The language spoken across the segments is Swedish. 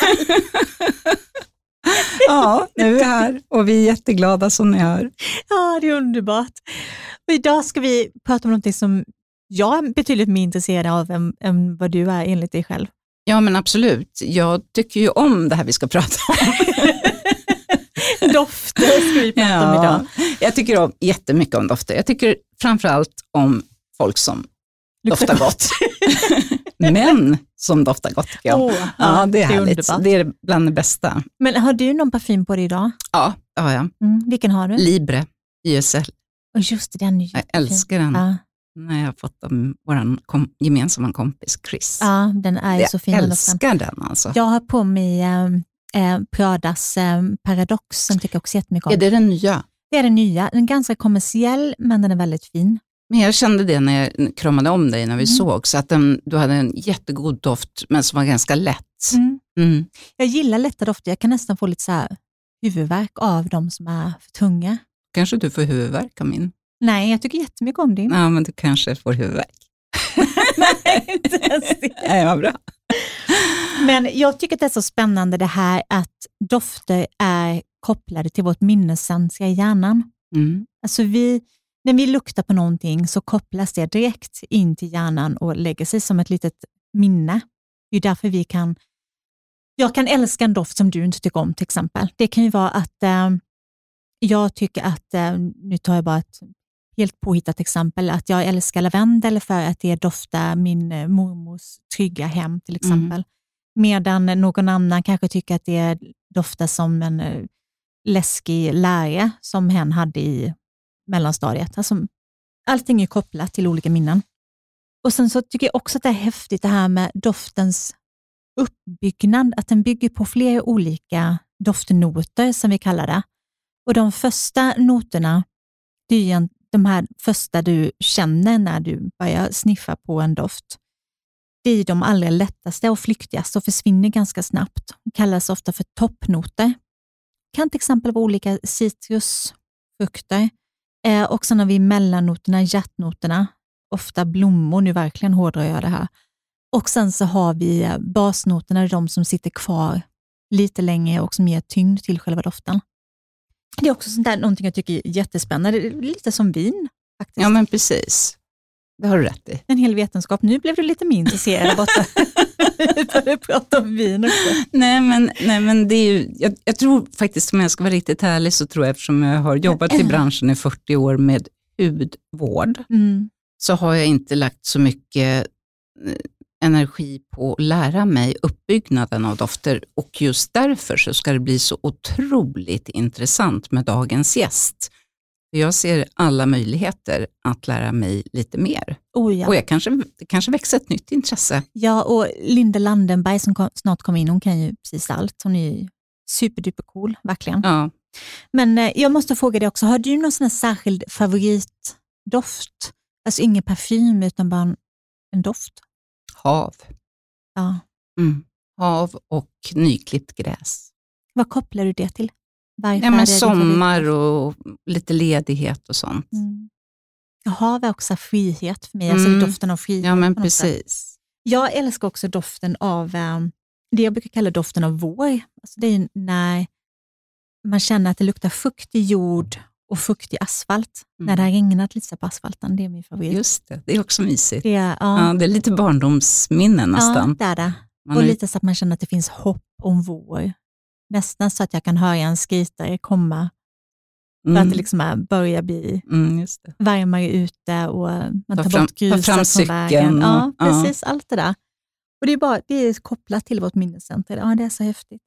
ja, nu är vi här och vi är jätteglada som ni hör. Ja, det är underbart. Och idag ska vi prata om något som jag är betydligt mer intresserad av än, än vad du är enligt dig själv. Ja, men absolut. Jag tycker ju om det här vi ska prata om. dofter ska vi prata ja, om idag. Jag tycker om, jättemycket om dofter. Jag tycker framförallt om folk som Luktar doftar gott. Män som doftar gott tycker jag. Oh, ja, det är härligt. Det är, det är bland det bästa. Men har du någon parfym på dig idag? Ja, det har jag. Mm, vilken har du? Libre, YSL. Och just den Jag älskar den. Ja. När jag har fått av vår kom, gemensamma kompis Chris. Ja, den är jag så fin. Jag älskar den alltså. Jag har på mig äh, Pradas äh, Paradox, den tycker jag också jättemycket om. Är det den nya? Det är den nya. Den är ganska kommersiell, men den är väldigt fin. Men jag kände det när jag kramade om dig när vi mm. såg, så att den, du hade en jättegod doft, men som var ganska lätt. Mm. Mm. Jag gillar lätta dofter. Jag kan nästan få lite så här huvudvärk av de som är för tunga. Kanske du får huvudvärk av min? Nej, jag tycker jättemycket om din. Ja, men du kanske får huvudvärk. Nej, inte ens det. Nej, vad bra. Men jag tycker att det är så spännande det här att dofter är kopplade till vårt minnescentra i hjärnan. Mm. Alltså vi, när vi luktar på någonting så kopplas det direkt in till hjärnan och lägger sig som ett litet minne. Det är därför vi kan jag kan älska en doft som du inte tycker om till exempel. Det kan ju vara att eh, jag tycker att, eh, nu tar jag bara ett helt påhittat exempel, att jag älskar lavendel för att det doftar min eh, mormors trygga hem till mm. exempel. Mm. Medan någon annan kanske tycker att det doftar som en eh, läskig lärare som hen hade i mellanstadiet. Alltså, allting är kopplat till olika minnen. Och Sen så tycker jag också att det är häftigt det här med doftens uppbyggnad, att den bygger på flera olika doftnoter som vi kallar det. Och De första noterna, det är de här första du känner när du börjar sniffa på en doft. Det är de allra lättaste och flyktigaste och försvinner ganska snabbt. De kallas ofta för toppnoter. Det kan till exempel vara olika citrusfrukter. Eh, och sen har vi mellannoterna, hjärtnoterna, ofta blommor, nu verkligen hårdrar jag det här. Och sen så har vi eh, basnoterna, de som sitter kvar lite längre och som ger tyngd till själva doften. Det är också sånt där, någonting jag tycker är jättespännande, lite som vin. Faktiskt. Ja, men precis. Det har du rätt i. En hel vetenskap. Nu blev du lite mer intresserad borta. började prata om vin också. Nej, men, nej, men det är ju, jag, jag, tror faktiskt, om jag ska vara riktigt ärlig, så tror jag eftersom jag har jobbat i branschen i 40 år med hudvård, mm. så har jag inte lagt så mycket eh, energi på att lära mig uppbyggnaden av dofter och just därför så ska det bli så otroligt intressant med dagens gäst. Jag ser alla möjligheter att lära mig lite mer. Oh ja. Och jag kanske, det kanske växer ett nytt intresse. Ja, och Linda Landenberg som kom, snart kommer in, hon kan ju precis allt. Hon är superduper cool, verkligen. Ja. Men eh, jag måste fråga dig också, har du någon sån särskild favoritdoft? Alltså ingen parfym, utan bara en, en doft? Hav. Ja. Mm. Hav och nyklippt gräs. Vad kopplar du det till? Varför ja, men sommar och lite ledighet och sånt. Mm. Hav är också frihet för mig, alltså mm. alltså doften av frihet. Ja, men precis. Jag älskar också doften av um, det jag brukar kalla doften av vår. Alltså det är när man känner att det luktar fuktig jord och fuktig asfalt. Mm. När det har regnat lite på asfalten, det är min favorit. Just det, det är också mysigt. Det är, ja. Ja, det är lite barndomsminnen nästan. Ja, det är det. Man och är... lite så att man känner att det finns hopp om vår. Nästan så att jag kan höra en skritare komma Mm. För att det liksom är, börjar bli mm, varmare ute och man tar fram, bort gruset fram från vägen. Ja, precis. Ja. Allt det där. Och det, är bara, det är kopplat till vårt minnescenter. Ja, det är så häftigt.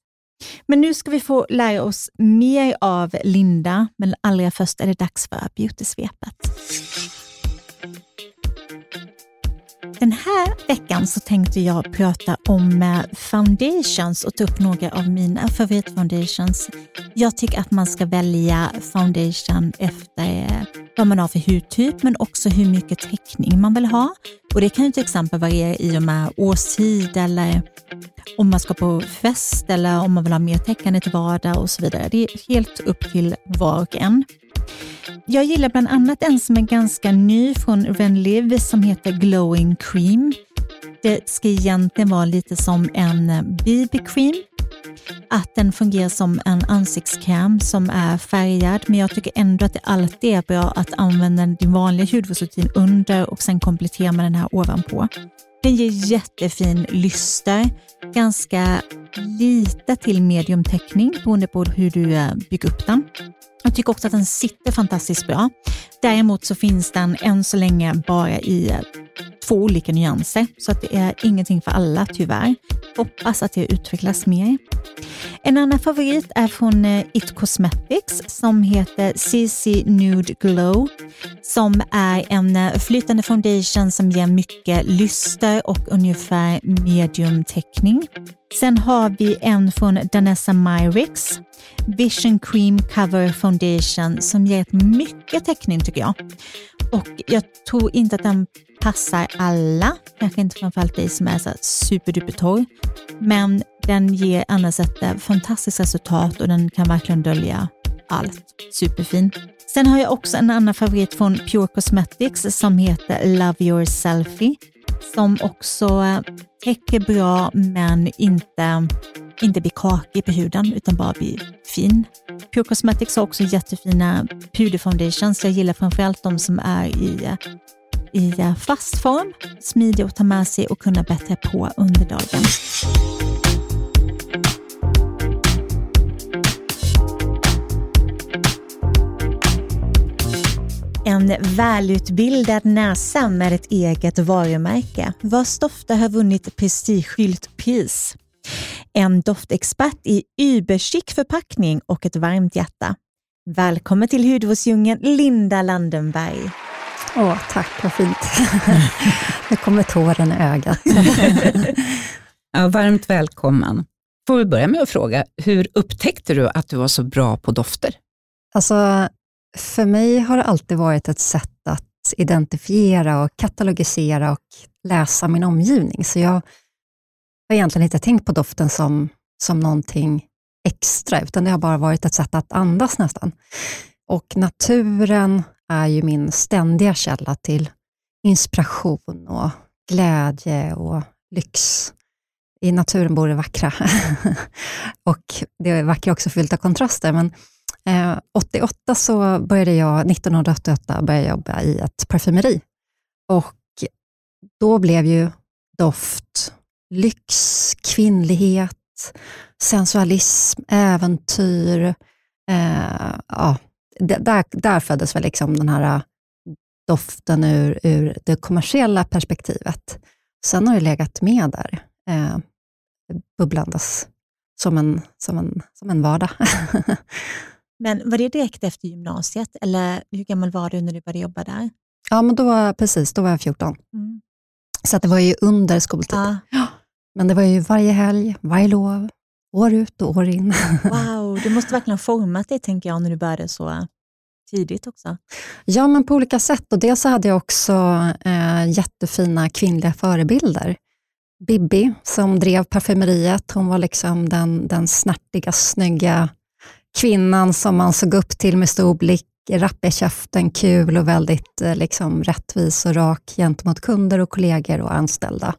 Men nu ska vi få lära oss mer av Linda, men allra först är det dags för beautysvepet. Den här veckan så tänkte jag prata om eh, foundations och ta upp några av mina favoritfoundations. Jag tycker att man ska välja foundation efter eh, vad man har för hudtyp, men också hur mycket täckning man vill ha. Och Det kan ju till exempel variera i och med årstid eller om man ska på fest eller om man vill ha mer täckande till vardag och så vidare. Det är helt upp till var och en. Jag gillar bland annat en som är ganska ny från Renliv som heter Glowing Cream. Det ska egentligen vara lite som en BB-cream att den fungerar som en ansiktskräm som är färgad, men jag tycker ändå att det alltid är bra att använda din vanliga hudvårdsrutin under och sen komplettera med den här ovanpå. Den ger jättefin lyster, ganska lite till medium täckning beroende på hur du eh, bygger upp den. Jag tycker också att den sitter fantastiskt bra. Däremot så finns den än så länge bara i eh, två olika nyanser, så att det är ingenting för alla tyvärr. Hoppas att det utvecklas mer. En annan favorit är från eh, It Cosmetics som heter CC Nude Glow som är en eh, flytande foundation som ger mycket lyster och ungefär medium täckning. Sen har vi en från Danessa Myrix, Vision Cream Cover Foundation som ger mycket täckning tycker jag. Och jag tror inte att den passar alla, kanske inte framförallt dig som är så superduper torr, men den ger annars ett eh, fantastiskt resultat och den kan verkligen dölja allt. Superfin. Sen har jag också en annan favorit från Pure Cosmetics som heter Love Your Selfie som också eh, täcker bra men inte, inte blir kakig på huden utan bara blir fin. Pure Cosmetics har också jättefina puderfoundations. Jag gillar framförallt de som är i, i eh, fast form, smidiga att ta med sig och kunna bättra på under dagen. En välutbildad näsa med ett eget varumärke vars dofter har vunnit prestigefyllt pris. En doftexpert i überchic förpackning och ett varmt hjärta. Välkommen till hudvårdsdjungeln Linda Landenberg. Åh, tack, vad fint. nu kommer tåren i ögat. ja, varmt välkommen. Får vi börja med att fråga, hur upptäckte du att du var så bra på dofter? Alltså, för mig har det alltid varit ett sätt att identifiera och katalogisera och läsa min omgivning. Så jag har egentligen inte tänkt på doften som, som någonting extra, utan det har bara varit ett sätt att andas nästan. Och naturen är ju min ständiga källa till inspiration och glädje och lyx. I naturen bor det vackra. och det är vackra också fyllt av kontraster, men Eh, 88 så började jag, 1988 började jag jobba i ett parfymeri. Och då blev ju doft lyx, kvinnlighet, sensualism, äventyr. Eh, ja, där, där föddes väl liksom den här doften ur, ur det kommersiella perspektivet. Sen har det legat med där, eh, bubblandes som en, som en, som en vardag. Men var det direkt efter gymnasiet eller hur gammal var du när du började jobba där? Ja, men då var, precis, då var jag 14. Mm. Så det var ju under skoltid. Ja. Men det var ju varje helg, varje lov, år ut och år in. Wow, du måste verkligen ha format dig, tänker jag, när du började så tidigt också. Ja, men på olika sätt. Och dels så hade jag också eh, jättefina kvinnliga förebilder. Bibi, som drev parfymeriet, hon var liksom den, den snärtiga, snygga kvinnan som man såg upp till med stor blick, rapp i käften, kul och väldigt eh, liksom, rättvis och rak gentemot kunder och kollegor och anställda.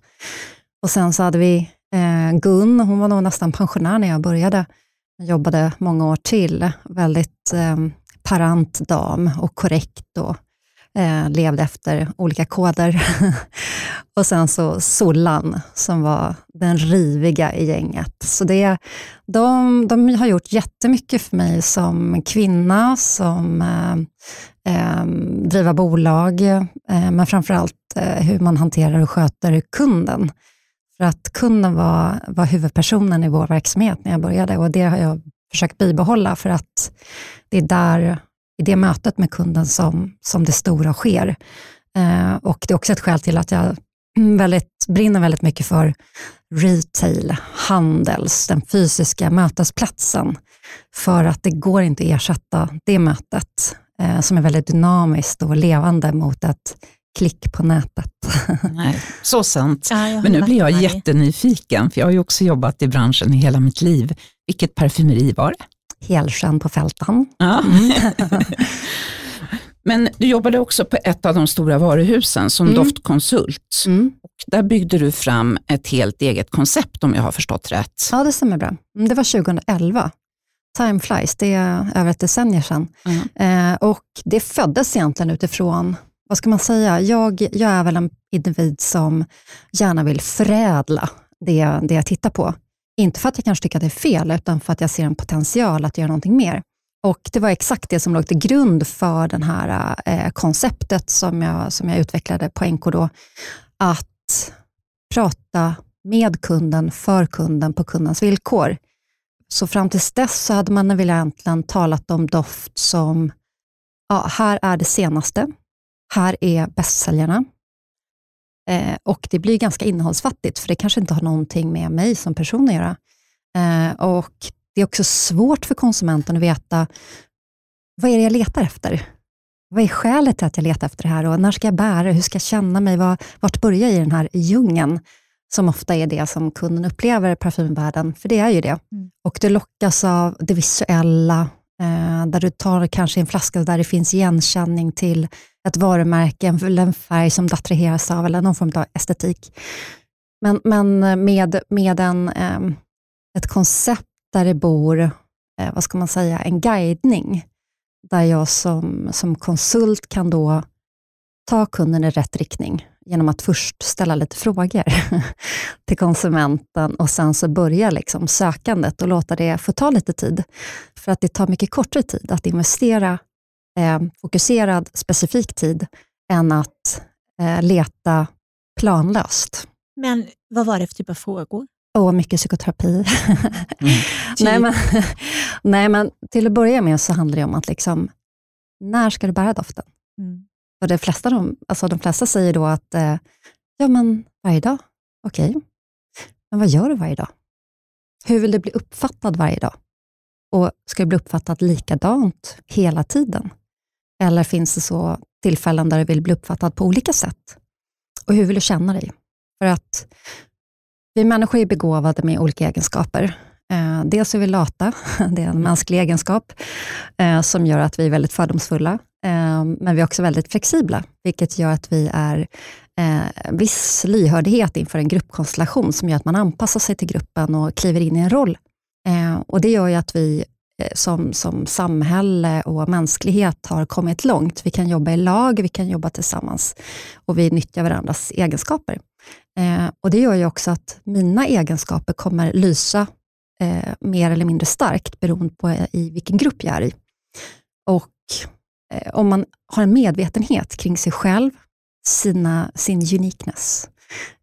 Och sen så hade vi eh, Gun, hon var nog nästan pensionär när jag började. Jag jobbade många år till. Väldigt eh, parant dam och korrekt och eh, levde efter olika koder. och sen så Sollan, som var den riviga i gänget. Så det, de, de har gjort jättemycket för mig som kvinna, som eh, eh, driva bolag, eh, men framförallt eh, hur man hanterar och sköter kunden. För att kunden var, var huvudpersonen i vår verksamhet när jag började och det har jag försökt bibehålla för att det är där i det mötet med kunden som, som det stora sker. Eh, och Det är också ett skäl till att jag väldigt, brinner väldigt mycket för retail, handels, den fysiska mötesplatsen. För att det går inte att ersätta det mötet eh, som är väldigt dynamiskt och levande mot ett klick på nätet. Nej, så sant. Ja, Men nu blir jag jättenyfiken, för jag har ju också jobbat i branschen i hela mitt liv. Vilket parfymeri var det? Helsjön på Fältan. Ja. Men du jobbade också på ett av de stora varuhusen som Mm. doftkonsult. Mm. Och där byggde du fram ett helt eget koncept om jag har förstått rätt. Ja, det stämmer bra. Mm, Det var 2011. Time flies, det är över ett decennium sedan. Mm. Eh, och det föddes egentligen utifrån, vad ska man säga, jag, jag är väl en individ som gärna vill förädla det, det jag tittar på. Inte för att jag kanske tycker att det är fel, utan för att jag ser en potential att göra någonting mer. Och Det var exakt det som låg till grund för det här eh, konceptet som jag, som jag utvecklade på NK då, att prata med kunden, för kunden, på kundens villkor. Så fram till dess så hade man väl egentligen talat om doft som, ja, här är det senaste, här är bästsäljarna. Eh, och det blir ganska innehållsfattigt, för det kanske inte har någonting med mig som person att göra. Eh, och det är också svårt för konsumenten att veta, vad är det jag letar efter? Vad är skälet till att jag letar efter det här? Och när ska jag bära det? Hur ska jag känna mig? Var, vart börjar jag i den här djungeln? Som ofta är det som kunden upplever parfymvärlden, för det är ju det. Mm. Och du lockas av det visuella, eh, där du tar kanske en flaska där det finns igenkänning till ett varumärke, en- eller en färg som du attraheras av, eller någon form av estetik. Men, men eh, med, med en, ehm, ett koncept där det bor, eh, vad ska man säga, en guidning, där jag som, som konsult kan då ta kunden i rätt riktning genom att först ställa lite frågor till konsumenten och sen så börja liksom sökandet och låta det få ta lite tid. För att det tar mycket kortare tid att investera eh, fokuserad, specifik tid än att eh, leta planlöst. Men vad var det för typ av frågor? Och mycket psykoterapi. Mm. nej, men, nej, men till att börja med så handlar det om att liksom, när ska du bära doften? Mm. Och de, flesta, de, alltså de flesta säger då att, eh, ja men varje dag, okej. Men vad gör du varje dag? Hur vill du bli uppfattad varje dag? Och ska du bli uppfattad likadant hela tiden? Eller finns det så tillfällen där du vill bli uppfattad på olika sätt? Och hur vill du känna dig? För att vi människor är begåvade med olika egenskaper. Eh, dels är vi lata, det är en mänsklig egenskap eh, som gör att vi är väldigt fördomsfulla. Eh, men vi är också väldigt flexibla, vilket gör att vi är eh, viss lyhördhet inför en gruppkonstellation som gör att man anpassar sig till gruppen och kliver in i en roll. Och Det gör ju att vi Eh, som, som samhälle och mänsklighet har kommit långt. Vi kan jobba i lag, vi kan jobba tillsammans och vi nyttjar varandras egenskaper. Eh, och Det gör ju också att mina egenskaper kommer lysa eh, mer eller mindre starkt beroende på eh, i vilken grupp jag är i. Och eh, om man har en medvetenhet kring sig själv, sina, sin uniqueness,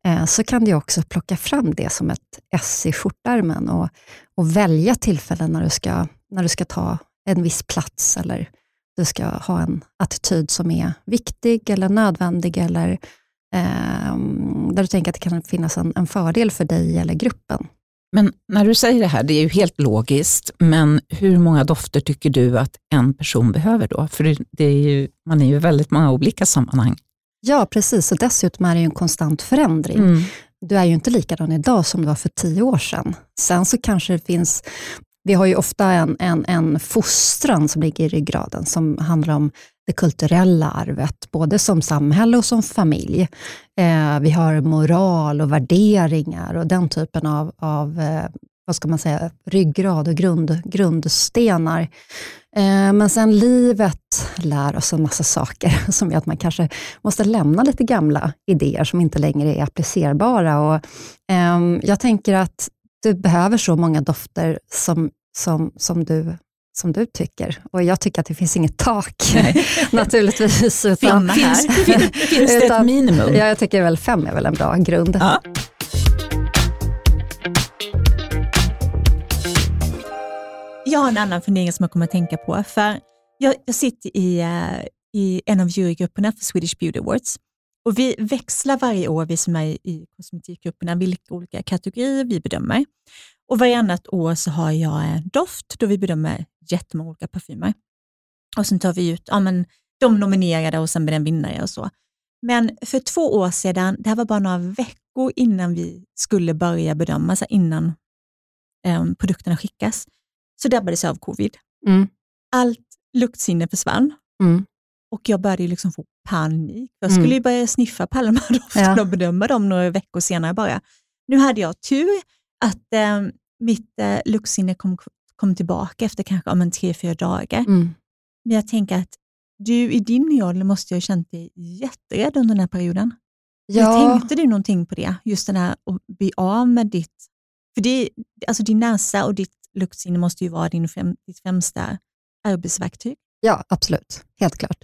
eh, så kan du också plocka fram det som ett ess i skjortärmen och, och välja tillfällen när du, ska, när du ska ta en viss plats eller du ska ha en attityd som är viktig eller nödvändig eller eh, där du tänker att det kan finnas en, en fördel för dig eller gruppen. Men när du säger det här, det är ju helt logiskt, men hur många dofter tycker du att en person behöver då? För det- är ju, man är ju i väldigt många olika sammanhang. Ja, precis. Och dessutom är det ju en konstant förändring. Mm. Du är ju inte likadan idag som du var för tio år sedan. Sen så kanske det finns, vi har ju ofta en, en, en fostran som ligger i ryggraden, som handlar om det kulturella arvet, både som samhälle och som familj. Eh, vi har moral och värderingar och den typen av, av eh, vad ska man säga, ryggrad och grund, grundstenar. Eh, men sen livet lär oss en massa saker som gör att man kanske måste lämna lite gamla idéer som inte längre är applicerbara. Och, ehm, jag tänker att du behöver så många dofter som, som, som, du, som du tycker. Och jag tycker att det finns inget tak naturligtvis. Utan. Finns, fin, finns det ett Utan- minimum? ja, jag tycker väl fem är väl en bra grund. Ja. Jag har en annan fundering som jag kommer att tänka på. För jag, jag sitter i, eh, i en av jurygrupperna för Swedish Beauty Awards. Och vi växlar varje år, vi som är i kosmetikgrupperna, vilka olika kategorier vi bedömer. Och varannat år så har jag en doft då vi bedömer jättemånga olika parfymer. Och sen tar vi ut ja, men, de nominerade och sen blir det en vinnare och så. Men för två år sedan, det här var bara några veckor innan vi skulle börja bedöma, så innan eh, produkterna skickas, så drabbades jag av covid. Mm. Allt luktsinne försvann Mm. Och jag började liksom få panik. Jag skulle mm. ju börja sniffa dofterna ja. och bedöma dem några veckor senare bara. Nu hade jag tur att eh, mitt eh, luktsinne kom, kom tillbaka efter kanske om en tre, fyra dagar. Mm. Men jag tänker att du i din roll måste ha känt dig jätterädd under den här perioden. Ja. tänkte du någonting på det? Just den här att bli av med ditt... För det, alltså din näsa och ditt luktsinne måste ju vara din fem, ditt främsta arbetsverktyg. Ja, absolut. Helt klart.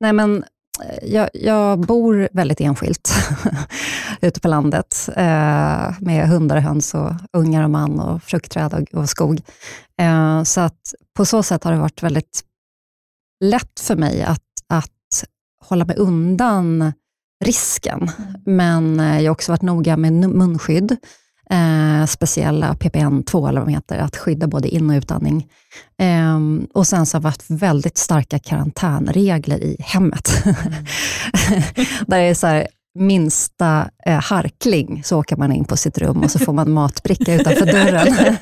Nej, men eh, jag, jag bor väldigt enskilt ute på landet eh, med hundar och höns och ungar och man och fruktträd och, och skog. Eh, så att på så sätt har det varit väldigt lätt för mig att, att hålla mig undan risken. Mm. Men eh, jag har också varit noga med munskydd, eh, speciella PPN2 eller vad de heter, att skydda både in och utandning. Eh, och sen så har det varit väldigt starka karantänregler i hemmet. Mm. Där det är så här, minsta eh, harkling så åker man in på sitt rum och så får man matbricka utanför dörren.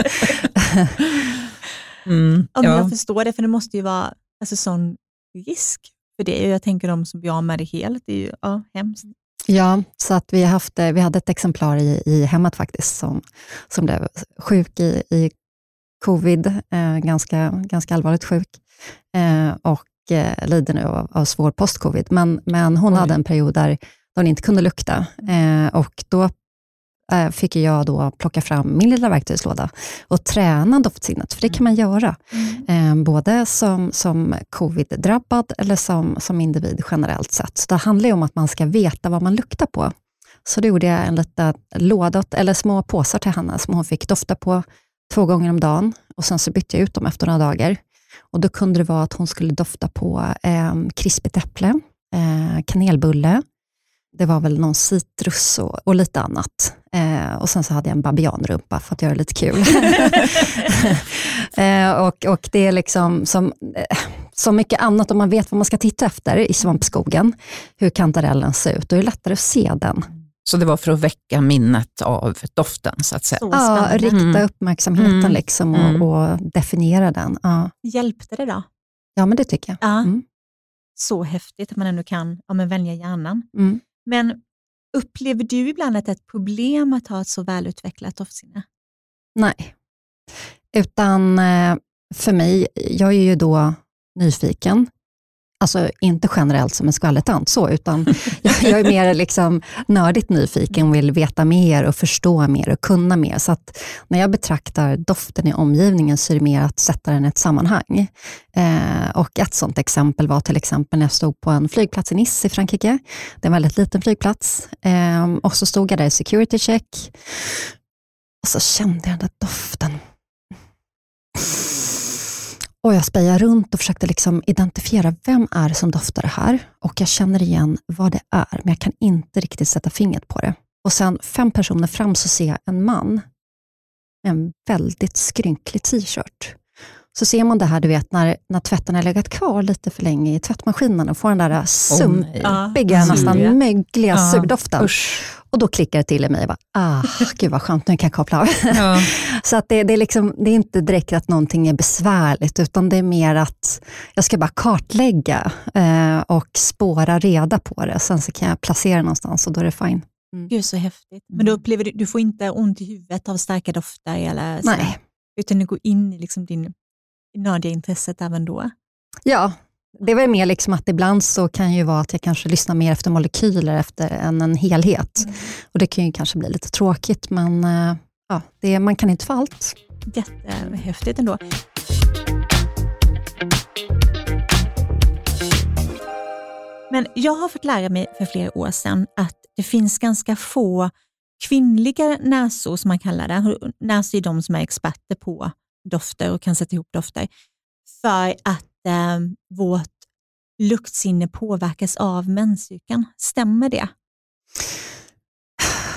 mm, ja. Jag förstår det, för det måste ju vara alltså, sån risk för det. Jag tänker de som blir av med det helt, det är ju ja, hemskt. Ja, så att vi, haft, vi hade ett exemplar i, i hemmet faktiskt som, som blev sjuk i, i covid, eh, ganska, ganska allvarligt sjuk eh, och eh, lider nu av, av svår post-covid. Men, men hon Oj. hade en period där hon inte kunde lukta eh, och då Eh, fick jag då plocka fram min lilla verktygslåda och träna doftsinnet, för det kan man göra. Mm. Eh, både som, som covid-drabbad eller som, som individ generellt sett. Så det handlar ju om att man ska veta vad man luktar på. Så då gjorde jag en liten låda, eller små påsar till henne som hon fick dofta på två gånger om dagen och sen så bytte jag ut dem efter några dagar. Och Då kunde det vara att hon skulle dofta på eh, krispigt äpple, eh, kanelbulle, det var väl någon citrus och, och lite annat. Eh, och sen så hade jag en babianrumpa för att göra det lite kul. eh, och, och det är liksom som, eh, som mycket annat, om man vet vad man ska titta efter i svampskogen, hur kantarellen ser ut, då är det lättare att se den. Så det var för att väcka minnet av doften, så att säga? Så ja, rikta mm. uppmärksamheten mm. liksom och, mm. och, definiera den. Ja. Hjälpte det då? Ja, men det tycker jag. Ja. Mm. Så häftigt att man ändå kan ja, men vänja hjärnan. Mm. Men upplever du ibland att det är ett problem att ha ett så välutvecklat doftsinne? Nej, utan eh, för mig, jag är ju då nyfiken Alltså inte generellt som en skvallertant så, utan jag, jag är mer liksom nördigt nyfiken, och vill veta mer och förstå mer och kunna mer. Så att när jag betraktar doften i omgivningen så är det mer att sätta den i ett sammanhang. Eh, och ett sånt exempel var till exempel när jag stod på en flygplats i Nice i Frankrike. Det är en väldigt liten flygplats. Eh, och så stod jag där i security check och så kände jag den där doften och jag spejade runt och försökte liksom identifiera vem är som doftar det här. Och jag känner igen vad det är, men jag kan inte riktigt sätta fingret på det. Och sen fem personer fram så ser jag en man med en väldigt skrynklig t-shirt. Så ser man det här, du vet, när, när tvätten har legat kvar lite för länge i tvättmaskinen och får den där sumpiga, oh, nästan mögliga ja. surdoften. Usch. Och då klickar det till i mig. Jag bara, ah, gud vad skönt, nu kan jag koppla av. Ja. så att det, det, är liksom, det är inte direkt att någonting är besvärligt, utan det är mer att jag ska bara kartlägga eh, och spåra reda på det. Sen så kan jag placera någonstans och då är det fine. Mm. Gud så häftigt. Men då upplever du, du får inte ont i huvudet av starka dofter? Eller så, Nej. Utan du går in i liksom din nördiga intresset även då? Ja, det var mer liksom att ibland så kan ju vara att jag kanske lyssnar mer efter molekyler efter än en helhet. Mm. Och Det kan ju kanske bli lite tråkigt, men eh, ja, det, man kan inte få allt. Jättehäftigt ändå. Men jag har fått lära mig för flera år sedan att det finns ganska få kvinnliga näsor, som man kallar det. Näsor är de som är experter på dofter och kan sätta ihop dofter. För att eh, vårt luktsinne påverkas av menscykeln. Stämmer det?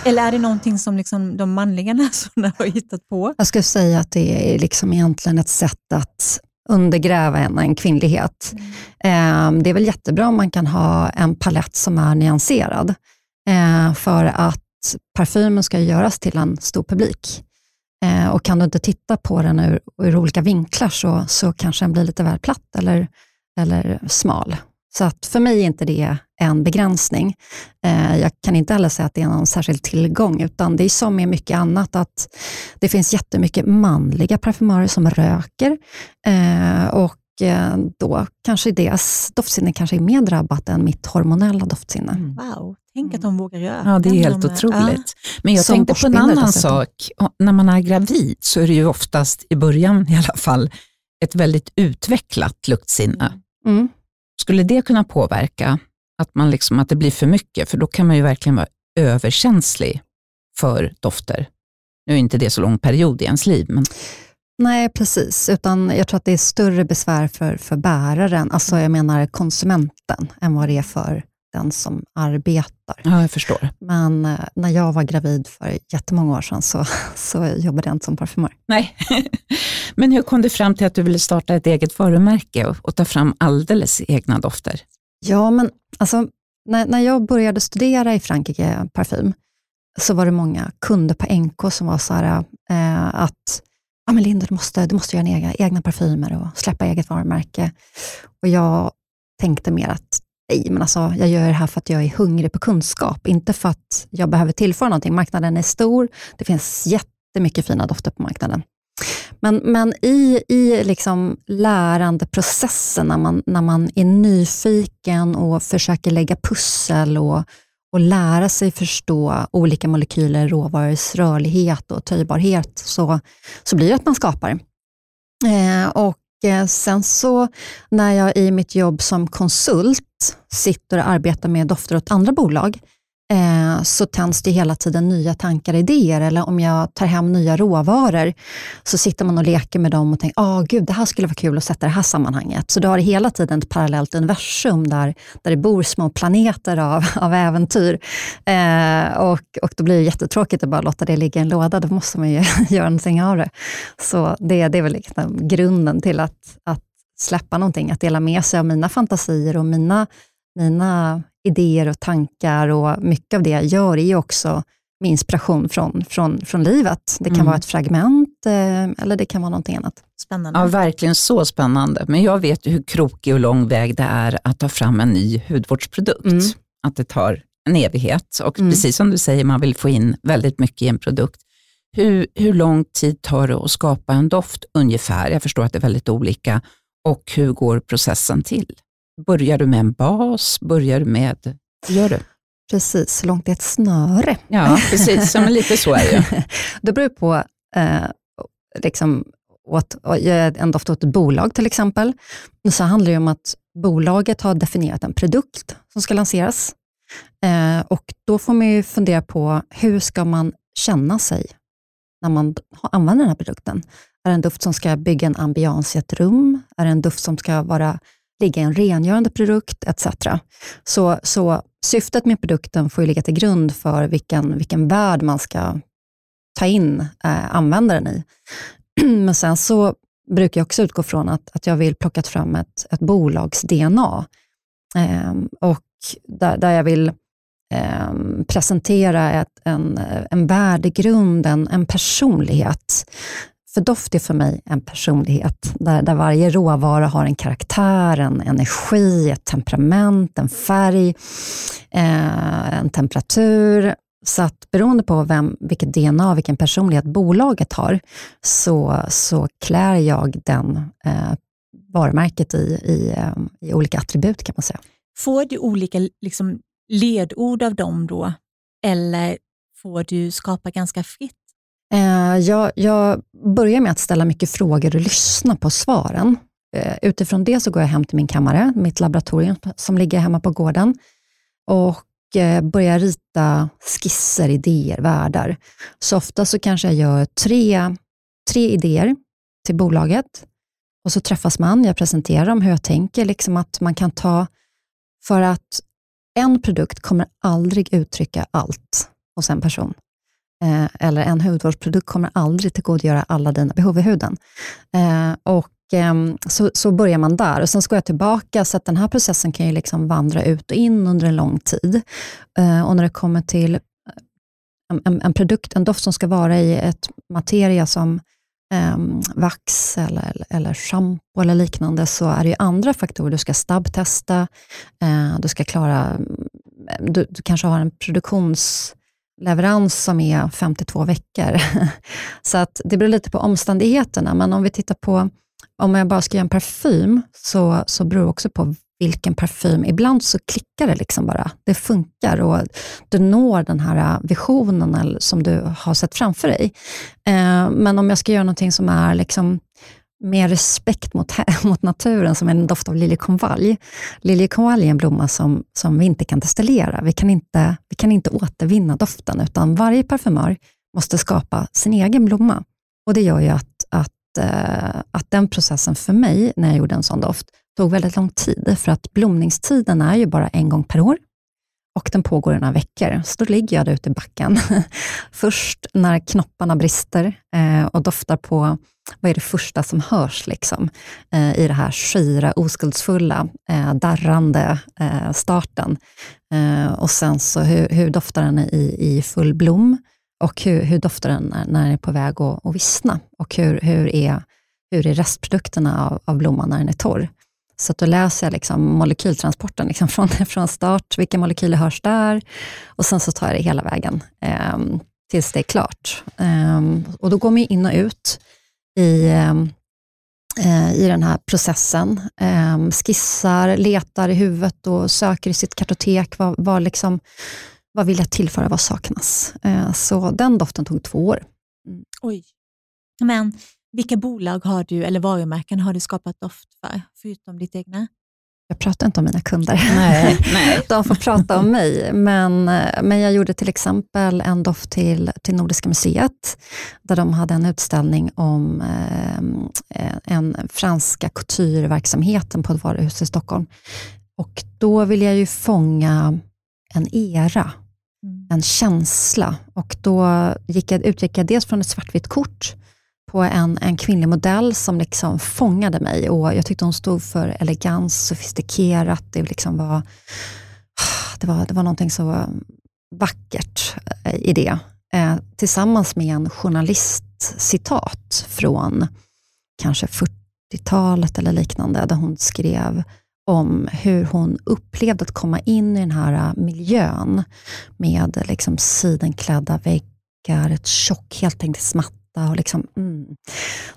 Eller är det någonting som liksom de manliga näsorna har hittat på? Jag skulle säga att det är liksom egentligen ett sätt att undergräva en, en kvinnlighet. Mm. Eh, det är väl jättebra om man kan ha en palett som är nyanserad, eh, för att parfymen ska göras till en stor publik. Eh, och kan du inte titta på den ur, ur olika vinklar så, så kanske den blir lite väl platt eller, eller smal. Så att för mig är inte det en begränsning. Eh, jag kan inte heller säga att det är någon särskild tillgång, utan det är som med mycket annat, att det finns jättemycket manliga parfymörer som röker eh, och eh, då kanske deras doftsinne kanske är mer drabbat än mitt hormonella doftsinne. Mm. Wow, tänk att de vågar röka. Ja, det är helt de, otroligt. Men jag Som tänkte på en annan sak. När man är gravid så är det ju oftast, i början i alla fall, ett väldigt utvecklat luktsinne. Mm. Skulle det kunna påverka att, man liksom, att det blir för mycket? För då kan man ju verkligen vara överkänslig för dofter. Nu är inte det så lång period i ens liv, men Nej, precis. Utan jag tror att det är större besvär för, för bäraren, alltså jag menar konsumenten, än vad det är för den som arbetar. ja, jag förstår. Men eh, när jag var gravid för jättemånga år sedan så, så jobbade jag inte som parfymör. Nej. men hur kom du fram till att du ville starta ett eget varumärke och, och ta fram alldeles egna dofter? Ja, men alltså, när, när jag började studera i Frankrike parfym, så var det många kunder på NK som var så här, eh, att ja, men Linda, du måste, du måste göra egna, egna parfymer och släppa eget varumärke. Och jag tänkte mer att nej, men alltså, jag gör det här för att jag är hungrig på kunskap, inte för att jag behöver tillföra någonting. Marknaden är stor, det finns jättemycket fina dofter på marknaden. Men, men i, i liksom lärandeprocessen, när man, när man är nyfiken och försöker lägga pussel och, och lära sig förstå olika molekyler, råvarors rörlighet och töjbarhet, så, så blir det att man skapar. Eh, och Eh, sen så när jag i mitt jobb som konsult sitter och arbetar med dofter åt andra bolag, eh, så tänds det hela tiden nya tankar och idéer. Eller om jag tar hem nya råvaror, så sitter man och leker med dem och tänker, ah gud, det här skulle vara kul att sätta i det här sammanhanget. Så du har hela tiden ett parallellt universum där, där det bor små planeter av, av äventyr. Eh, och, och då blir det jättetråkigt att bara låta det ligga i en låda. Då måste man ju göra någonting av det. Så det, det är väl liksom grunden till att, att släppa någonting, att dela med sig av mina fantasier och mina, mina idéer och tankar och mycket av det jag gör är ju också med inspiration från, från, från livet. Det kan Mm. vara ett fragment eh, eller det kan vara någonting annat. Spännande. Ja, verkligen så spännande. Men jag vet ju hur krokig och lång väg det är att ta fram en ny hudvårdsprodukt. Mm. Att det tar en evighet och Mm. precis som du säger, man vill få in väldigt mycket i en produkt. Hur, hur lång tid tar det att skapa en doft ungefär? Jag förstår att det är väldigt olika. Och hur går processen till? Börjar du med en bas? Börjar du med... Gör du? Precis, så långt är ett snöre. Ja, precis. Ja, men lite så är det. Det beror på, eh, liksom, åt, å- göra en doft åt ett bolag till exempel. Så handlar det om att bolaget har definierat en produkt som ska lanseras. Eh, och då får man ju fundera på hur ska man känna sig när man använder den här produkten. Är det en doft som ska bygga en ambians i ett rum? Är det en doft som ska vara, ligga i en rengörande produkt? Etc. Så, så syftet med produkten får ju ligga till grund för vilken, vilken värld man ska ta in eh, användaren i. Men sen så brukar jag också utgå från att, att jag vill plocka fram ett, ett bolags-DNA. Eh, och där, där jag vill eh, presentera ett, en, en värdegrund, en, en personlighet. För doft är för mig en personlighet, där, där varje råvara har en karaktär, en energi, ett temperament, en färg, eh, en temperatur. Så att beroende på vem, vilket DNA, vilken personlighet bolaget har, så, så klär jag den eh, varumärket i, i, eh, i olika attribut kan man säga. Får du olika liksom, ledord av dem då? Eller får du skapa ganska fritt? Eh, jag, jag börjar med att ställa mycket frågor och lyssna på svaren. Eh, utifrån det så går jag hem till min kammare, mitt laboratorium som ligger hemma på gården och eh, börjar rita skisser, idéer, världar. Så ofta så kanske jag gör tre, tre idéer till bolaget och så träffas man, jag presenterar dem hur jag tänker, liksom att man kan ta, för att en produkt kommer aldrig uttrycka allt hos en person. Eh, eller en hudvårdsprodukt kommer aldrig tillgodogöra alla dina behov i huden. Eh, och, ehm, så, så börjar man där och sen ska går jag tillbaka, så att den här processen kan ju liksom vandra ut och in under en lång tid. Eh, och när det kommer till eh, en, en, produkt, en doft som ska vara i ett materia som, um, vax eller, eller shampoo eller liknande, så är det ju andra faktorer. Du ska snabbtesta, eh, du ska klara, mm, du, du kanske har en produktions leverans som är 52 veckor. så att det beror lite på omständigheterna, men om vi tittar på om jag bara ska göra en parfym, så, så beror det också på vilken parfym. Ibland så klickar det liksom bara. Det funkar och du når den här visionen som du har sett framför dig. Eh, men om jag ska göra någonting som är liksom med respekt mot, mot naturen, som en doft av liljekonvalj. Liljekonvalj är en blomma som, som vi inte kan destillera. Vi kan inte, vi kan inte återvinna doften, utan varje parfymör måste skapa sin egen blomma. Och Det gör ju att, att, eh, att den processen för mig, när jag gjorde en sån doft, tog väldigt lång tid, för att blomningstiden är ju bara en gång per år och den pågår i några veckor. Så då ligger jag där ute i backen. Först när knopparna brister eh, och doftar på vad är det första som hörs liksom, eh, i det här skira, oskuldsfulla, eh, darrande eh, starten. Eh, och sen så hur, hur doftar den i, i full blom och hur, hur doftar den när, när den är på väg att, att vissna och hur, hur, är, hur är restprodukterna av, av blomman när den är torr. Så då läser jag liksom molekyltransporten liksom från, från start, vilka molekyler hörs där och sen så tar jag det hela vägen eh, tills det är klart. Eh, och Då går man in och ut i, ehm, eh, i den här processen. Ehm, skissar, letar i huvudet och söker i sitt kartotek. Vad, vad, liksom, vad vill jag tillföra? Vad saknas? Eh, så den doften tog två år. Mm. Oj. Men vilka bolag har du eller varumärken har du skapat doft för, förutom ditt egna? Jag pratar inte om mina kunder. Nej, nej. De får prata om mig. Men, men jag gjorde till exempel en doft till, till Nordiska museet, där de hade en utställning om eh, en franska coutureverksamheten på ett varuhus i Stockholm. Och då ville jag ju fånga en era, mm. en känsla. Och då gick jag, utgick jag dels från ett svartvitt kort, på en, en kvinnlig modell som liksom fångade mig och jag tyckte hon stod för elegans, sofistikerat. Det, liksom var, det, var, det var någonting så vackert eh, i det. Eh, tillsammans med en journalistcitat från kanske 40-talet eller liknande, där hon skrev om hur hon upplevde att komma in i den här eh, miljön med eh, liksom sidenklädda väggar, ett tjockt smatt äta. Och liksom, mm.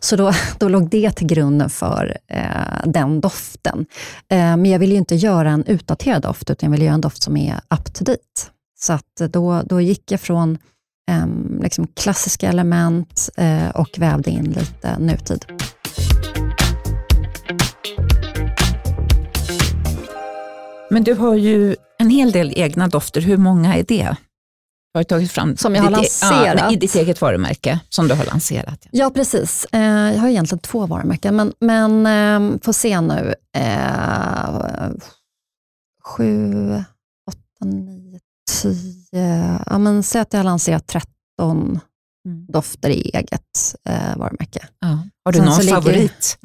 Så då, då låg det till grunden för eh, den doften. Eh, men jag ville ju inte göra en utdaterad doft, utan jag ville göra en doft som är up to date. Så att då, då gick jag från eh, liksom klassiska element eh, och vävde in lite nutid. Men du har ju en hel del egna dofter. Hur många är det? Har tagit fram som jag har ditt, e- lanserat. Ja, i ditt eget varumärke som du har lanserat. Ja, precis. Eh, jag har egentligen två varumärken, men, men eh, får se nu. Eh, sju, åtta, nio, tio. Ja, men säg att jag har lanserat 13 Mm. dofter i eget eh, varumärke. Ja. Har du Sen någon favorit?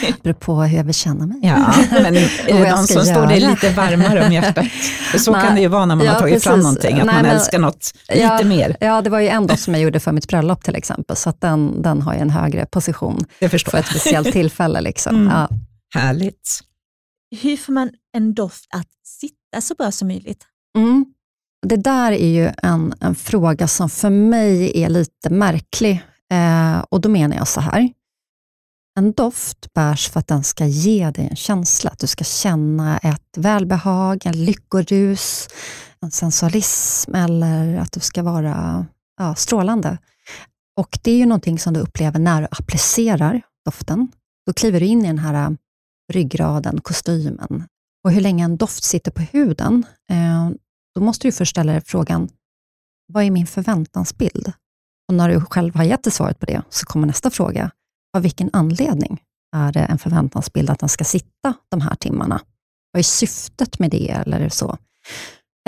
det beror på hur jag vill känna mig. Ja, men är det någon som göra? står dig lite varmare om hjärtat? För så kan det ju vara när man ja, har tagit precis. fram någonting, att Nej, man men, älskar något lite ja, mer. Ja, det var ju en doft som jag gjorde för mitt bröllop till exempel, så den, den har ju en högre position för ett speciellt tillfälle. Liksom. Mm. Ja. Härligt. Hur får man en doft att sitta så bra som möjligt? Mm. Det där är ju en, en fråga som för mig är lite märklig. Eh, och då menar jag så här. En doft bärs för att den ska ge dig en känsla, att du ska känna ett välbehag, en lyckorus, en sensualism eller att du ska vara ja, strålande. Och Det är ju någonting som du upplever när du applicerar doften. Då kliver du in i den här eh, ryggraden, kostymen. Och hur länge en doft sitter på huden, eh, då måste du först ställa dig frågan, vad är min förväntansbild? Och när du själv har gett dig svaret på det, så kommer nästa fråga, av vilken anledning är det en förväntansbild att den ska sitta de här timmarna? Vad är syftet med det? eller så?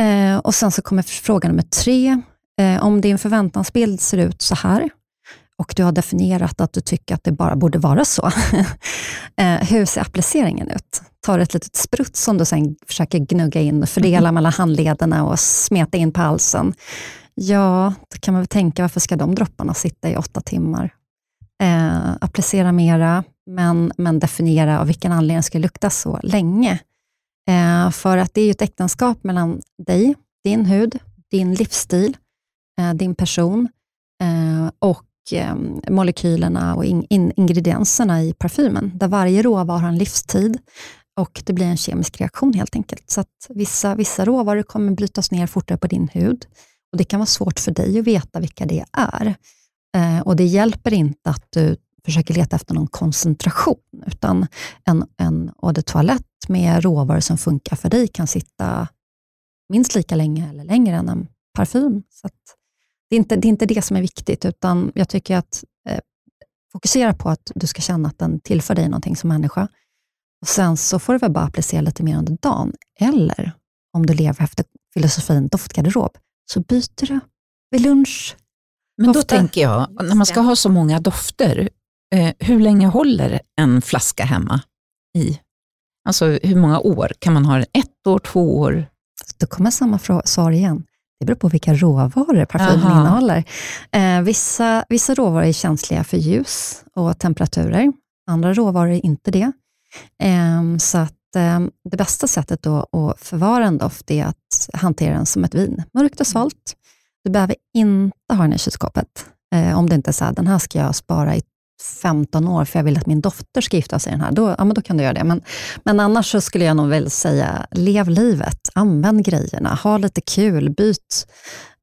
Eh, och Sen så kommer fråga nummer tre. Eh, om din förväntansbild ser ut så här, och du har definierat att du tycker att det bara borde vara så. eh, hur ser appliceringen ut? Tar ett litet sprutt som du sen försöker gnugga in och fördela mm. mellan handlederna och smeta in på halsen. Ja, då kan man väl tänka, varför ska de dropparna sitta i åtta timmar? Eh, applicera mera, men, men definiera av vilken anledning ska lukta så länge. Eh, för att det är ju ett äktenskap mellan dig, din hud, din livsstil, eh, din person eh, och Ehm, molekylerna och in, in, ingredienserna i parfymen, där varje råvara har en livstid och det blir en kemisk reaktion helt enkelt. Så att vissa, vissa råvaror kommer brytas ner fortare på din hud och det kan vara svårt för dig att veta vilka det är. Eh, och Det hjälper inte att du försöker leta efter någon koncentration, utan en, en eau de toilette med råvaror som funkar för dig kan sitta minst lika länge eller längre än en parfym. Så det, är inte, det är inte det som är viktigt, utan jag tycker att eh, fokusera på att du ska känna att den tillför dig någonting som människa. Och Sen så får du väl bara applicera lite mer under dagen. Eller om du lever efter filosofin doftgarderob, så byter du vid lunch. Men då tänker jag, när man ska ha så många dofter, eh, hur länge håller en flaska hemma i? Alltså hur många år? Kan man ha den ett år, två år? Då kommer samma svar igen. Det beror på vilka råvaror parfymen Aha. innehåller. Eh, vissa, vissa råvaror är känsliga för ljus och temperaturer. Andra råvaror är inte det. Eh, så att, eh, det bästa sättet då att förvara en doft är att hantera den som ett vin. Mörkt och svalt. Du behöver inte ha den i kylskåpet. Eh, om det inte är så här, den här ska jag spara i 15 år, för jag vill att min dotter ska gifta sig i den här, då, ja, men då kan du göra det. Men, men annars så skulle jag nog väl säga, lev livet, använd grejerna, ha lite kul, byt,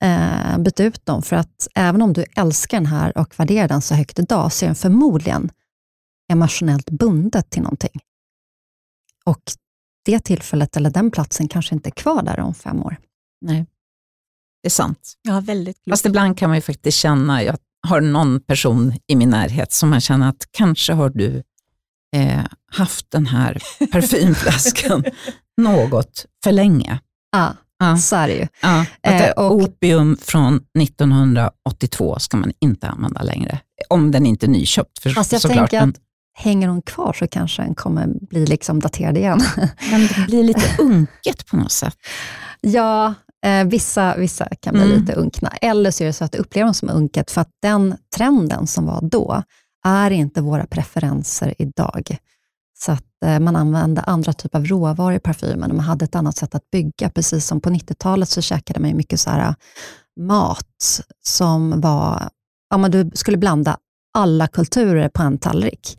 eh, byt ut dem. För att även om du älskar den här och värderar den så högt idag, så är den förmodligen emotionellt bundet till någonting. Och det tillfället eller den platsen kanske inte är kvar där om fem år. Nej, det är sant. Ja, väldigt klokt. Fast ibland kan man ju faktiskt känna, jag har någon person i min närhet som man känner att kanske har du eh, haft den här parfymflaskan något för länge. Ja, ja. så är det ju. Ja, eh, och, opium från 1982 ska man inte använda längre, om den inte är nyköpt. För, Fast jag såklart. tänker att hänger hon kvar så kanske den kommer bli liksom daterad igen. Men det blir lite unket på något sätt. Ja, Eh, vissa, vissa kan bli mm. lite unkna. Eller så är det så att du upplever dem som unket, för att den trenden som var då, är inte våra preferenser idag. Så att eh, man använde andra typer av råvaror i parfymen och man hade ett annat sätt att bygga. Precis som på 90-talet så käkade man mycket så här, eh, mat som var, ja, men du skulle blanda alla kulturer på en tallrik.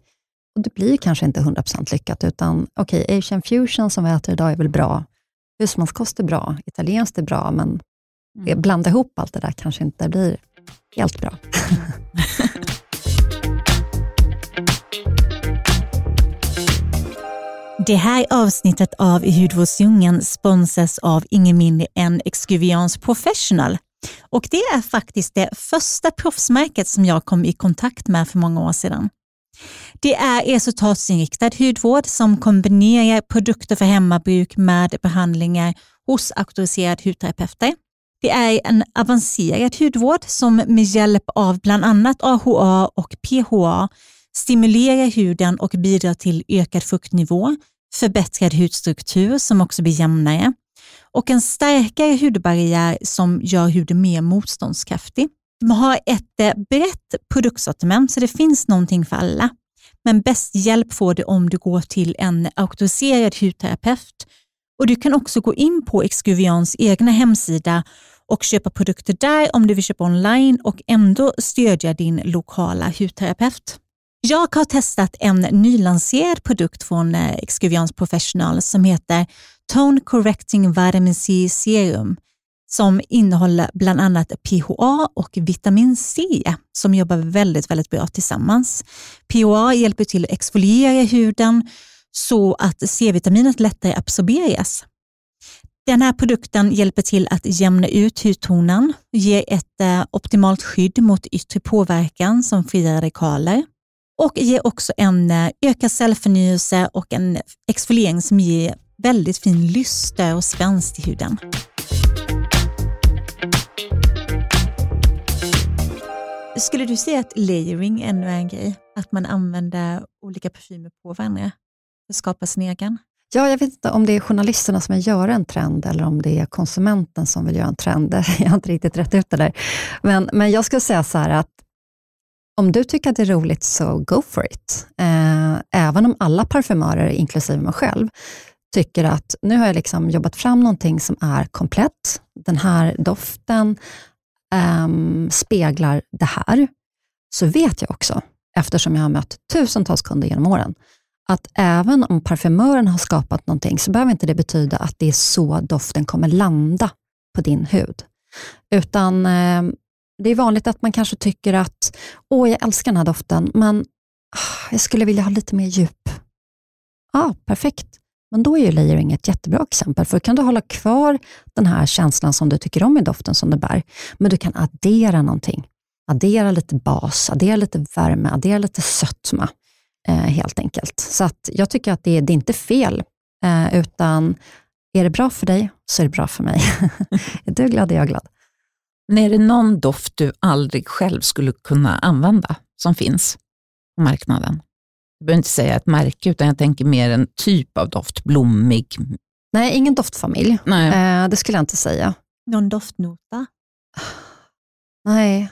Och det blir kanske inte 100% lyckat, utan okej, okay, asian fusion som vi äter idag är väl bra, husmanskost är bra, italienskt är bra, men mm. blanda ihop allt det där kanske inte blir helt bra. Det här avsnittet av hudvårdsdjungeln sponsras av ingen mindre än Excuviance Professional. Och det är faktiskt det första proffsmärket som jag kom i kontakt med för många år sedan. Det är resultatsinriktad hudvård som kombinerar produkter för hemmabruk med behandlingar hos auktoriserade hudterapeuter. Det är en avancerad hudvård som med hjälp av bland annat AHA och PHA stimulerar huden och bidrar till ökad fuktnivå, förbättrad hudstruktur som också blir jämnare och en starkare hudbarriär som gör huden mer motståndskraftig. De har ett eh, brett produktsortiment så det finns någonting för alla. Men bäst hjälp får du om du går till en auktoriserad hudterapeut. Och Du kan också gå in på Excuvians egna hemsida och köpa produkter där om du vill köpa online och ändå stödja din lokala hudterapeut. Jag har testat en nylanserad produkt från eh, Excuvians Professional som heter Tone Correcting Vitamin C Serum som innehåller bland annat PHA och vitamin C som jobbar väldigt, väldigt bra tillsammans. PHA hjälper till att exfoliera huden så att C-vitaminet lättare absorberas. Den här produkten hjälper till att jämna ut hudtonen, ger ett eh, optimalt skydd mot yttre påverkan som fria radikaler och ger också en eh, ökad cellförnyelse och en exfoliering som ger väldigt fin lyster och spänst i huden. Skulle du säga att layering ännu är en grej? Att man använder olika parfymer på varandra för att skapa sin egen? Ja, jag vet inte om det är journalisterna som vill göra en trend eller om det är konsumenten som vill göra en trend. Jag har inte riktigt rätt ut det där. Men, men jag skulle säga så här att om du tycker att det är roligt så go for it. Eh, även om alla parfymörer, inklusive mig själv, tycker att nu har jag liksom jobbat fram någonting som är komplett. Den här doften um, speglar det här. Så vet jag också, eftersom jag har mött tusentals kunder genom åren, att även om parfymören har skapat någonting, så behöver inte det betyda att det är så doften kommer landa på din hud. Utan eh, det är vanligt att man kanske tycker att, åh, jag älskar den här doften, men ah, jag skulle vilja ha lite mer djup. Ja, ah, perfekt. Men då är ju layering ett jättebra exempel, för då kan du hålla kvar den här känslan som du tycker om i doften som du bär, men du kan addera någonting. Addera lite bas, addera lite värme, addera lite sötma eh, helt enkelt. Så att jag tycker att det, det är inte fel, eh, utan är det bra för dig så är det bra för mig. är du glad är jag glad. Men är det någon doft du aldrig själv skulle kunna använda som finns på marknaden? Jag behöver inte säga ett märke, utan jag tänker mer en typ av doft, blommig. Nej, ingen doftfamilj. Nej. Eh, det skulle jag inte säga. Någon doftnota? Nej,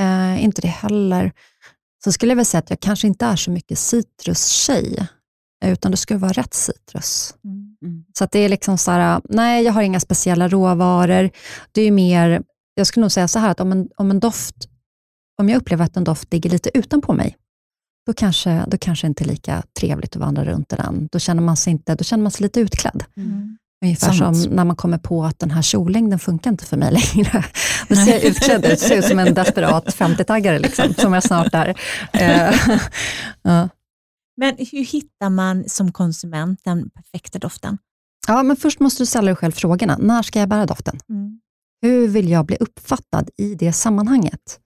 eh, inte det heller. Så skulle jag väl säga att jag kanske inte är så mycket citrustjej, utan det skulle vara rätt citrus. Mm. mm. Så att det är liksom så här, nej, jag har inga speciella råvaror. Det är mer, jag skulle nog säga så här, att om en, om en doft, om jag upplever att en doft ligger lite utanpå mig, då kanske, då kanske det inte är lika trevligt att vandra runt i den. Då känner man sig, inte, då känner man sig lite utklädd. Mm. Ungefär Sant. som när man kommer på att den här kjollängden funkar inte för mig längre. Då ser jag utklädd ut, ser ut som en desperat 50-taggare, liksom, som jag snart är. Eh, ja. Men hur hittar man som konsument den perfekta doften? Ja, men först måste du ställa dig själv frågorna. När ska jag bära doften? Mm. Hur vill jag bli uppfattad i det sammanhanget?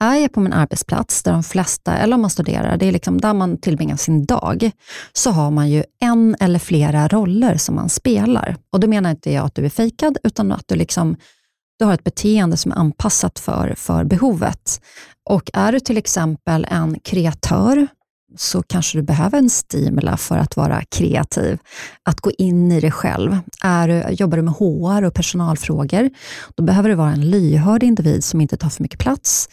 Är jag på min arbetsplats, där de flesta, eller om man studerar, det är liksom där man tillbringar sin dag, så har man ju en eller flera roller som man spelar. Och Då menar inte jag att du är fejkad, utan att du, liksom, du har ett beteende som är anpassat för, för behovet. Och Är du till exempel en kreatör, så kanske du behöver en stimula för att vara kreativ, att gå in i det själv. Är, jobbar du med HR och personalfrågor, då behöver du vara en lyhörd individ som inte tar för mycket plats.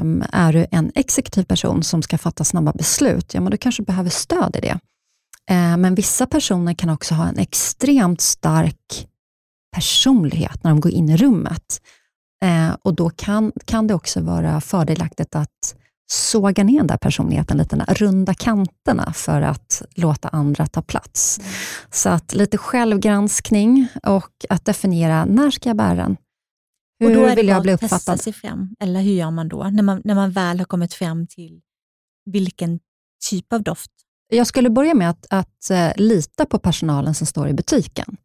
Um, är du en exekutiv person som ska fatta snabba beslut, ja, men du kanske behöver stöd i det. Uh, men vissa personer kan också ha en extremt stark personlighet när de går in i rummet. Uh, och Då kan, kan det också vara fördelaktigt att såga ner den där personligheten lite, runda kanterna för att låta andra ta plats. Mm. Så att lite självgranskning och att definiera, när ska jag bära den? Hur och då är vill jag bli uppfattad? Testa sig fram, eller hur gör man då? När man, när man väl har kommit fram till vilken typ av doft? Jag skulle börja med att, att uh, lita på personalen som står i butiken.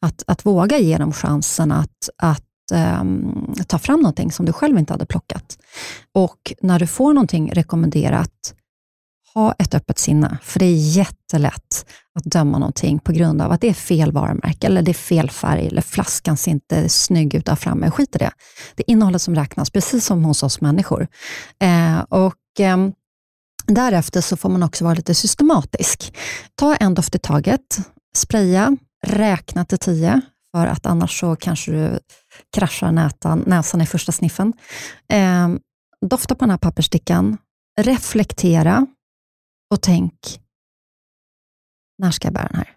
Att, att våga ge dem chansen att, att eh, ta fram någonting som du själv inte hade plockat. Och när du får någonting rekommenderat, ha ett öppet sinne, för det är jättelätt att döma någonting på grund av att det är fel varumärke, eller det är fel färg, eller flaskan ser inte snygg ut där framme. Skit i det. Det är innehållet som räknas, precis som hos oss människor. Eh, och eh, Därefter så får man också vara lite systematisk. Ta en doft i taget, spraya, räkna till tio, för att annars så kanske du kraschar nätan, näsan i första sniffen. Eh, dofta på den här pappersstickan, reflektera och tänk, när ska jag bära den här?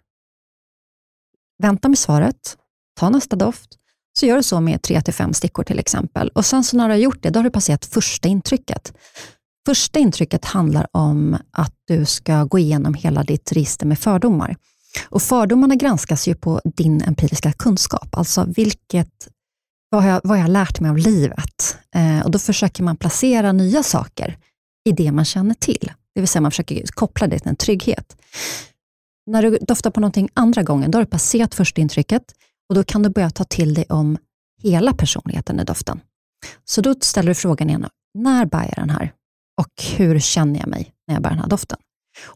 Vänta med svaret, ta nästa doft, så gör du så med tre till fem stickor till exempel. Och sen så när du har gjort det, då har du passerat första intrycket. Första intrycket handlar om att du ska gå igenom hela ditt register med fördomar. Och Fördomarna granskas ju på din empiriska kunskap, alltså vilket, vad, har jag, vad har jag lärt mig av livet? Eh, och Då försöker man placera nya saker i det man känner till. Det vill säga man försöker koppla det till en trygghet. När du doftar på någonting andra gången, då har du passerat första intrycket och då kan du börja ta till dig om hela personligheten i doften. Så då ställer du frågan igen, när bär jag den här? Och hur känner jag mig när jag bär den här doften?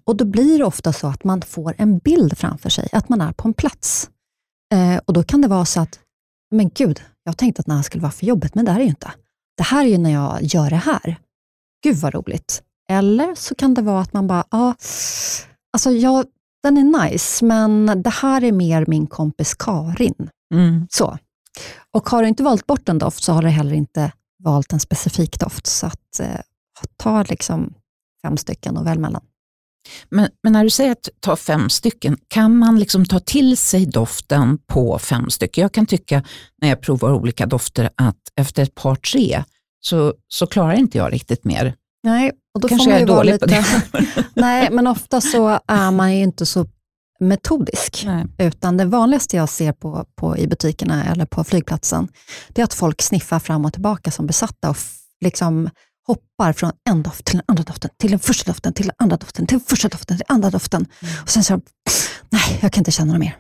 Och Då blir det ofta så att man får en bild framför sig, att man är på en plats. Eh, och Då kan det vara så att, men gud, jag tänkte att det här skulle vara för jobbet, men det är det ju inte. Det här är ju när jag gör det här. Gud vad roligt. Eller så kan det vara att man bara, ja, alltså jag, den är nice, men det här är mer min kompis Karin. Mm. Så. Och har du inte valt bort en doft så har du heller inte valt en specifik doft. Så att, eh, ta liksom fem stycken och välj mellan. Men, men, när du säger att ta fem stycken, kan man liksom ta till sig doften på fem stycken? Jag kan tycka när jag provar olika dofter att efter ett par, tre, så, så klarar inte jag riktigt mer. Nej, och då Kanske får man ju är dålig lite... på det. Nej, men ofta så är man ju inte så metodisk. Nej. Utan det vanligaste jag ser på, på, i butikerna eller på flygplatsen, det är att folk sniffar fram och tillbaka som besatta och liksom hoppar från en doft till den andra doften, till den första doften, till den andra doften, till den första doften, till den andra doften. Och sen så, nej, jag kan inte känna något mer.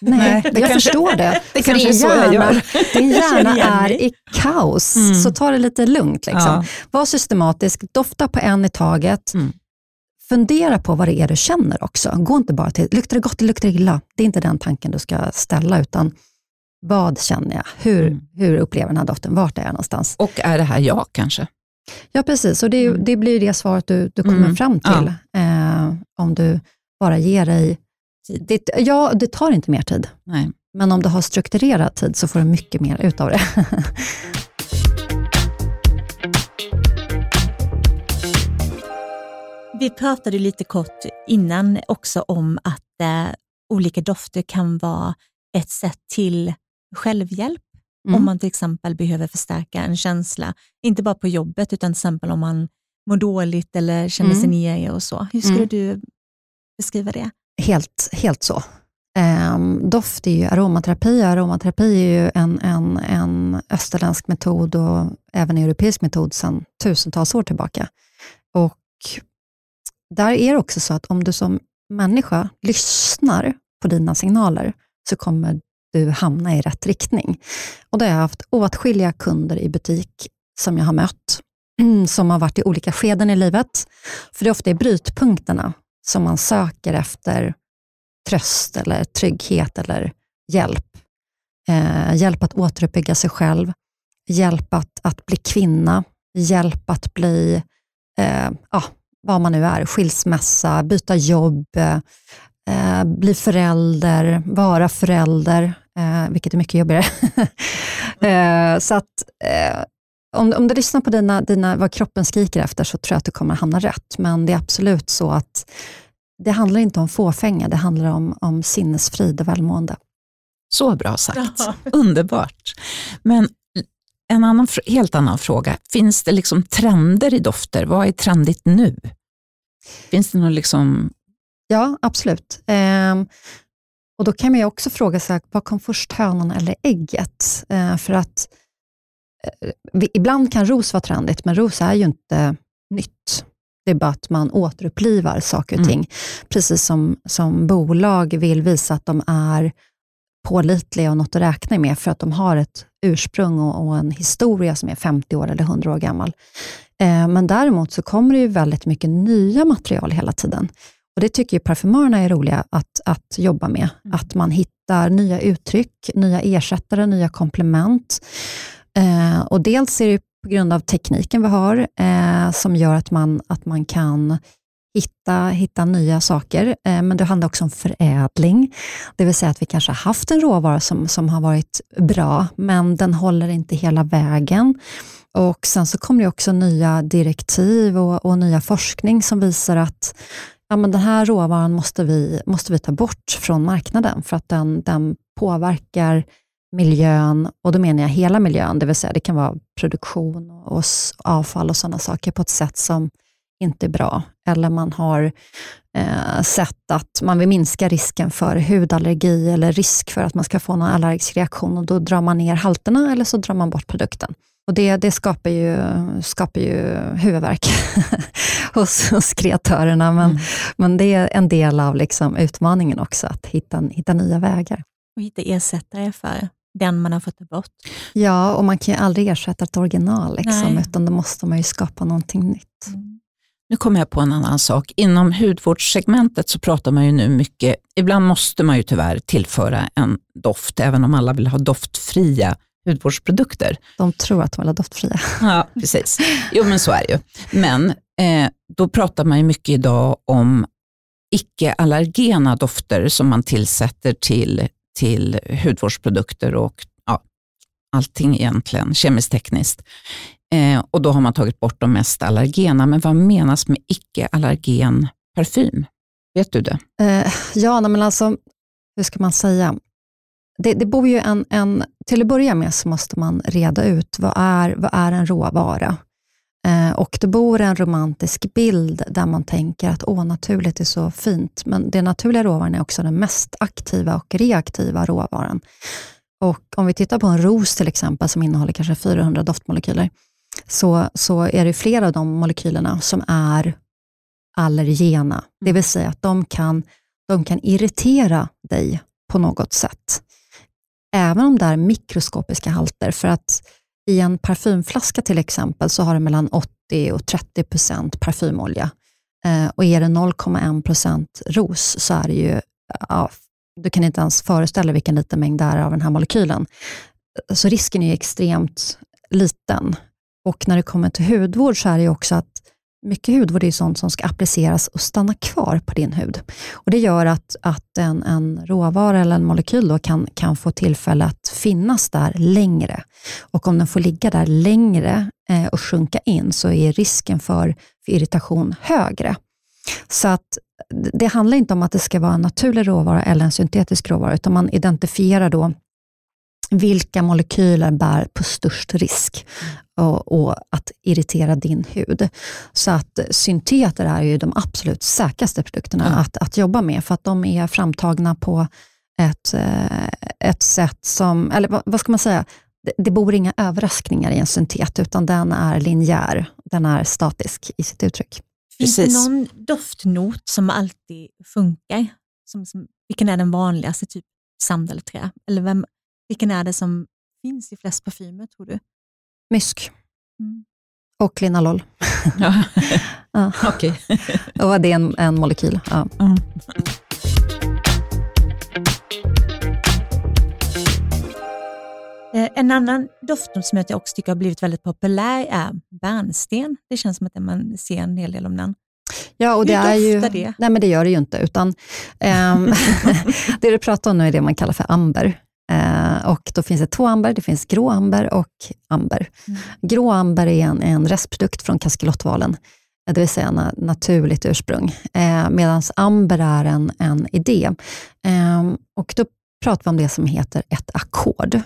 Nej, Nej, jag kanske- förstår det. det För kanske är så jag gör. din hjärna är i kaos, Mm. så ta det lite lugnt. Liksom. Ja. Var systematisk, dofta på en i taget. Mm. Fundera på vad det är du känner också. Gå inte bara till, luktar det gott eller luktar det illa? Det är inte den tanken du ska ställa, utan vad känner jag? Hur, Mm. hur upplever den här doften? Vart är jag någonstans? Och är det här jag kanske? Ja, precis. Och det, Mm. det blir det svaret du, du kommer Mm. fram till. Eh, om du bara ger dig... Det, ja, det tar inte mer tid. Nej. Men om du har strukturerad tid så får du mycket mer ut av det. Vi pratade lite kort innan också om att eh, olika dofter kan vara ett sätt till självhjälp. Mm. Om man till exempel behöver förstärka en känsla, inte bara på jobbet, utan till exempel om man mår dåligt eller känner sig Mm. nere och så. Hur skulle Mm. du beskriva det? Helt, helt så. Ehm, doft är ju aromaterapi. Aromaterapi är ju en, en, en österländsk metod och även europeisk metod sedan tusentals år tillbaka. Och där är det också så att om du som människa lyssnar på dina signaler så kommer du hamna i rätt riktning. Och då har jag haft åtskilliga kunder i butik som jag har mött, som har varit i olika skeden i livet. För det är ofta i brytpunkterna som man söker efter tröst eller trygghet eller hjälp. Eh, hjälp att återuppbygga sig själv, hjälp att, att bli kvinna, hjälp att bli, eh, ah, vad man nu är, skilsmässa, byta jobb, eh, eh bli förälder, vara förälder, eh, vilket är mycket jobbigare. eh, så att eh, om, om du lyssnar på dina, dina, vad kroppen skriker efter så tror jag att du kommer hamna rätt. Men det är absolut så att det handlar inte om fåfänga, det handlar om, om sinnesfrid och välmående. Så bra sagt. Ja. Underbart. Men en annan, helt annan fråga. Finns det liksom trender i dofter? Vad är trendigt nu? Finns det någon liksom... Ja, absolut. Ehm, och Då kan man ju också fråga sig, vad kom först, hönan eller ägget? Eh, för att eh, vi, ibland kan ros vara trendigt, men ros är ju inte nytt. Det är bara att man återupplivar saker och Mm. ting. Precis som, som bolag vill visa att de är pålitliga och något att räkna med, för att de har ett ursprung och, och en historia som är 50 år eller 100 år gammal. Eh, men däremot så kommer det ju väldigt mycket nya material hela tiden. Och Det tycker ju parfymörerna är roliga att, att jobba med. Mm. Att man hittar nya uttryck, nya ersättare, nya komplement. Eh, och dels är det på grund av tekniken vi har, eh, som gör att man, att man kan hitta, hitta nya saker. Eh, men det handlar också om förädling. Det vill säga att vi kanske har haft en råvara som, som har varit bra, men den håller inte hela vägen. Och Sen så kommer det också nya direktiv och, och nya forskning som visar att ja, men den här råvaran måste vi, måste vi ta bort från marknaden för att den, den påverkar miljön, och då menar jag hela miljön, det vill säga det kan vara produktion och avfall och sådana saker på ett sätt som inte är bra. Eller man har eh, sett att man vill minska risken för hudallergi eller risk för att man ska få någon allergisk reaktion och då drar man ner halterna eller så drar man bort produkten. Och Det, det skapar, ju, skapar ju huvudvärk hos, hos kreatörerna, men, Mm. men det är en del av liksom utmaningen också, att hitta, hitta nya vägar. Och hitta ersättare för den man har fått ta bort. Ja, och man kan ju aldrig ersätta ett original, liksom, Nej. utan då måste man ju skapa någonting nytt. Nu kommer jag på en annan sak. Inom hudvårdssegmentet så pratar man ju nu mycket, ibland måste man ju tyvärr tillföra en doft, även om alla vill ha doftfria hudvårdsprodukter. De tror att de vill ha doftfria. Ja, precis. Jo, men så är det ju. Men eh, då pratar man ju mycket idag om icke-allergena dofter som man tillsätter till, till hudvårdsprodukter och ja, allting egentligen, kemiskt tekniskt. Eh, och då har man tagit bort de mest allergena. Men vad menas med icke-allergen parfym? Vet du det? Eh, ja, men alltså, hur ska man säga? Det, det bor ju en, en, till att börja med så måste man reda ut vad är, vad är en råvara? Eh, och det bor en romantisk bild där man tänker att åh, naturligt är så fint, men den naturliga råvaran är också den mest aktiva och reaktiva råvaran. Och om vi tittar på en ros till exempel, som innehåller kanske 400 doftmolekyler, så, så är det flera av de molekylerna som är allergena. Det vill säga att de kan, de kan irritera dig på något sätt. Även om det är mikroskopiska halter, för att i en parfymflaska till exempel så har det mellan 80 och 30 procent parfymolja. Eh, och är det 0,1 procent ros så är det ju, ja, du kan inte ens föreställa dig vilken liten mängd det är av den här molekylen. Så risken är extremt liten. Och när det kommer till hudvård så är det också att mycket hudvård är sånt som ska appliceras och stanna kvar på din hud. Och Det gör att, att en, en råvara eller en molekyl då kan, kan få tillfälle att finnas där längre. Och om den får ligga där längre eh, och sjunka in så är risken för, för irritation högre. Så att det handlar inte om att det ska vara en naturlig råvara eller en syntetisk råvara, utan man identifierar då vilka molekyler bär på störst risk och, och, att irritera din hud. Så att synteter är ju de absolut säkraste produkterna mm. att, att jobba med, för att de är framtagna på ett, eh, ett sätt som, eller vad, vad ska man säga, det, det bor inga överraskningar i en syntet, utan den är linjär, den är statisk i sitt uttryck. Finns det någon doftnot som alltid funkar? Som, som, vilken är den vanligaste? Typ sandelträ? Eller vem, vilken är det som finns i flest parfymer tror du? Mysk. Mm. Och linalol. Ja. ja. Okay. Och det är en, en molekyl. Ja. Mm. En annan doftnot som jag också tycker har blivit väldigt populär är bärnsten. Det känns som att man ser en hel del om den. Ja, och det Hur är ju, det? Nej, men det gör det ju inte. Utan, um, det du pratar om nu är det man kallar för amber. Eh, och då finns det två amber, det finns grå amber och amber. Mm. Grå amber är en, en restprodukt från kaskelottvalen, det vill säga na, naturligt ursprung, eh, medan amber är en, en idé. Eh, och då pratar vi om det som heter ett ackord.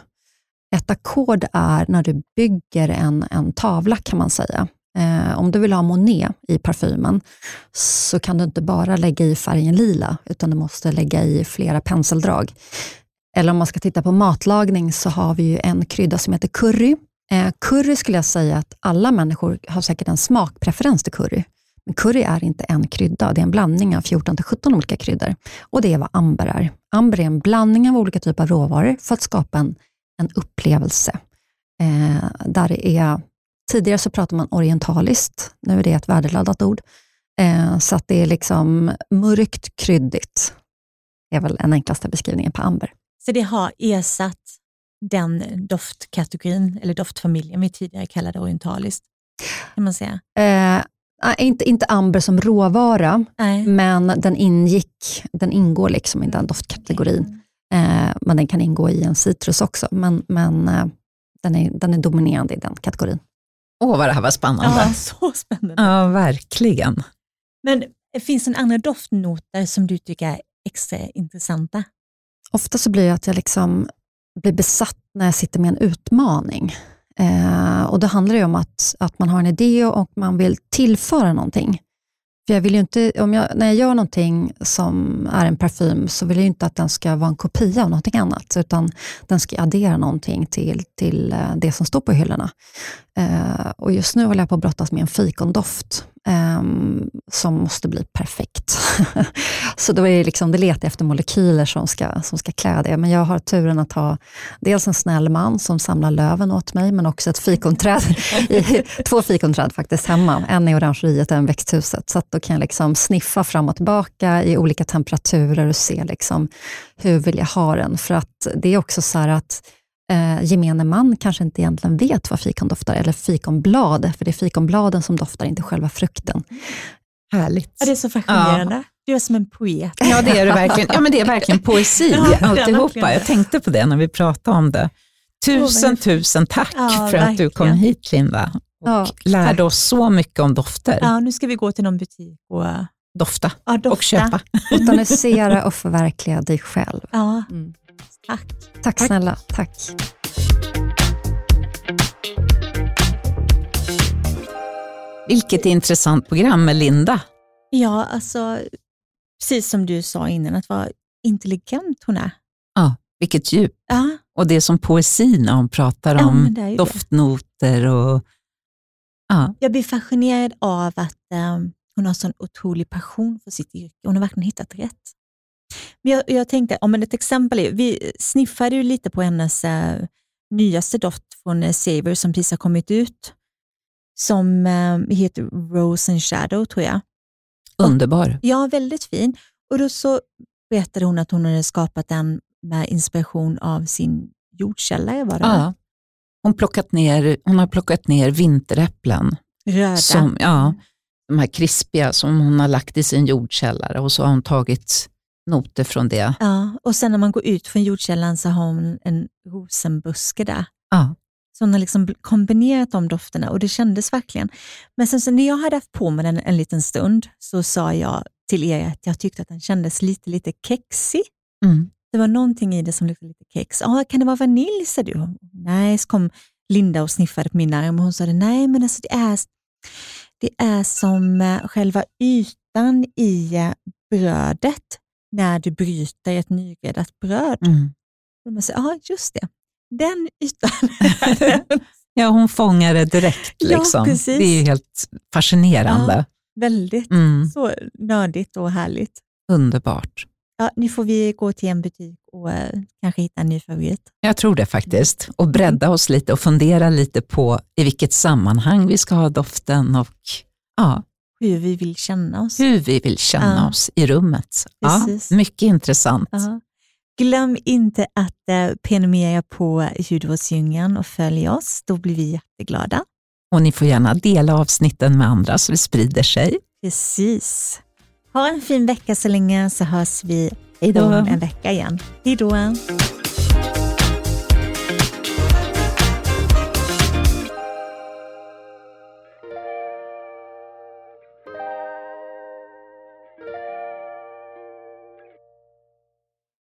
Ett ackord är när du bygger en, en tavla, kan man säga. Eh, om du vill ha Monet i parfymen, så kan du inte bara lägga i färgen lila, utan du måste lägga i flera penseldrag. Eller om man ska titta på matlagning så har vi ju en krydda som heter curry. Eh, curry skulle jag säga att alla människor har säkert en smakpreferens till curry. Men curry är inte en krydda, det är en blandning av 14-17 olika kryddor. Och det är vad amber är. Amber är en blandning av olika typer av råvaror för att skapa en, en upplevelse. Eh, där det är, tidigare så pratade man orientaliskt, nu är det ett värdeladdat ord. Eh, så att det är liksom mörkt kryddigt. Det är väl den enklaste beskrivningen på amber. Så det har ersatt den doftkategorin, eller doftfamiljen vi tidigare kallade orientaliskt, kan man säga? Eh, inte, inte amber som råvara, Nej. men den, ingick, den ingår liksom i den doftkategorin. Eh, men den kan ingå i en citrus också, men, men eh, den, är, den är dominerande i den kategorin. Åh, vad det här var spännande. Ja, så spännande. Ja, verkligen. Men finns det andra doftnoter som du tycker är extra intressanta? Ofta så blir jag att jag liksom blir besatt när jag sitter med en utmaning. Eh, och Då handlar det om att, att man har en idé och man vill tillföra någonting. För jag vill inte, om jag, när jag gör någonting som är en parfym så vill jag inte att den ska vara en kopia av någonting annat, utan den ska addera någonting till, till eh, det som står på hyllorna. Eh, och just nu håller jag på att brottas med en fikondoft um, som måste bli perfekt. så då är det, liksom, det letar efter molekyler som ska, som ska klä det. Men jag har turen att ha dels en snäll man som samlar löven åt mig, men också ett fikonträd, i, två fikonträd faktiskt hemma. En i orangeriet och en i växthuset. Så då kan jag liksom sniffa fram och tillbaka i olika temperaturer och se liksom, hur vill jag ha den. För att det är också så att eh, gemene man kanske inte egentligen vet vad fikon doftar, eller fikonblad, för det är fikonbladen som doftar, inte själva frukten. Härligt. Ja, det är så fascinerande. Ja. Du är som en poet. Ja, det är det verkligen. Ja, men det är verkligen poesi ja, alltihopa. Jag tänkte på det när vi pratade om det. Tusen, oh, tusen tack ja, för att du kom hit, Linda. och Ja, lärde oss så mycket om dofter. Ja, nu ska vi gå till någon butik och Dofta ja, dofta. och köpa. Botanisera och förverkliga dig själv. Ja, Mm. Tack. Tack snälla, tack. Vilket intressant program med Linda. Ja, alltså precis som du sa innan, att vad intelligent hon är. Ja, vilket djup. Ja, Och det är som poesi när hon pratar Ja, om doftnoter och... Ja, jag blir fascinerad av att ehm, hon har sån otrolig passion för sitt yrke. Hon har verkligen hittat rätt. Men jag, jag tänkte, om ett exempel är, vi sniffade ju lite på hennes eh, nyaste doft från eh, Saver som precis har kommit ut, som eh, heter Rose and Shadow tror jag. underbar. Ja, väldigt fin. Och då så berättade hon att hon hade skapat den med inspiration av sin. Var det? Ja. Hon, plockat ner, hon har plockat ner vinteräpplen, Röda. som, ja, de här krispiga som hon har lagt i sin jordkällare och så har hon tagit noter från det. Ja, och sen när man går ut från jordkällan så har hon en rosenbuske där. Ja. Så hon har liksom kombinerat de dofterna och det kändes verkligen. Men sen så när jag hade haft på mig den en liten stund så sa jag till er att jag tyckte att den kändes lite, lite kexig. Mm. Det var någonting i det som luktade lite kex. Ah, kan det vara vanilj, sa du? Nej, så kom Linda och sniffade på min arm och hon sa det, nej, men alltså det är, det är som eh, själva ytan i eh, brödet när du bryter ett nygräddat bröd. Mm. Och man säger, ja, just det. Den ytan. Ja, hon fångar det direkt. Ja, Liksom. precis. Det är helt fascinerande. Väldigt Mm. så nördigt och härligt. Underbart. Ja, nu får vi gå till en butik och eh, kanske hitta en ny favorit. Jag tror det faktiskt. Och bredda oss lite och fundera lite på i vilket sammanhang vi ska ha doften och ja, Hur vi vill känna oss. hur vi vill känna Ja. oss i rummet. Ja, mycket intressant. Ja. Glöm inte att eh, prenumerera på Ljudvårdsdjungeln och följ oss. Då blir vi jätteglada. Och ni får gärna dela avsnitten med andra så det sprider sig. Precis. Ha en fin vecka så länge så hörs vi Hej då. om en vecka igen. Hej då!